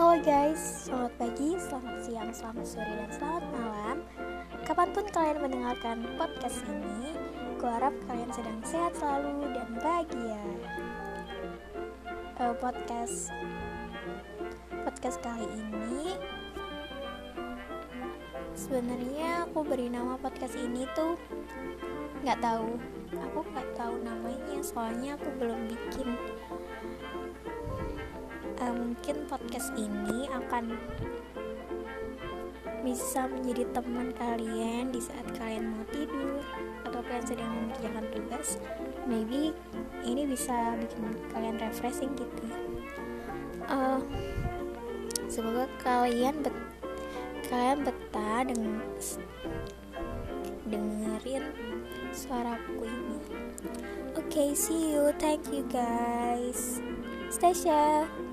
Selamat pagi, selamat siang, selamat sore, dan selamat malam. Kapan pun kalian mendengarkan podcast ini Gue harap kalian sedang sehat selalu dan bahagia. Uh, Podcast Podcast kali ini Sebenarnya aku beri nama podcast ini tuh nggak tahu. Aku nggak tahu namanya soalnya aku belum bikin uh, mungkin podcast ini akan bisa menjadi teman kalian di saat kalian mau tidur atau kalian sedang mengerjakan tugas. Maybe ini bisa bikin kalian refreshing gitu. Uh, semoga kalian bet kalian betah dengan dengerin suaraku ini. Oke okay, see you. Thank you guys. Stay safe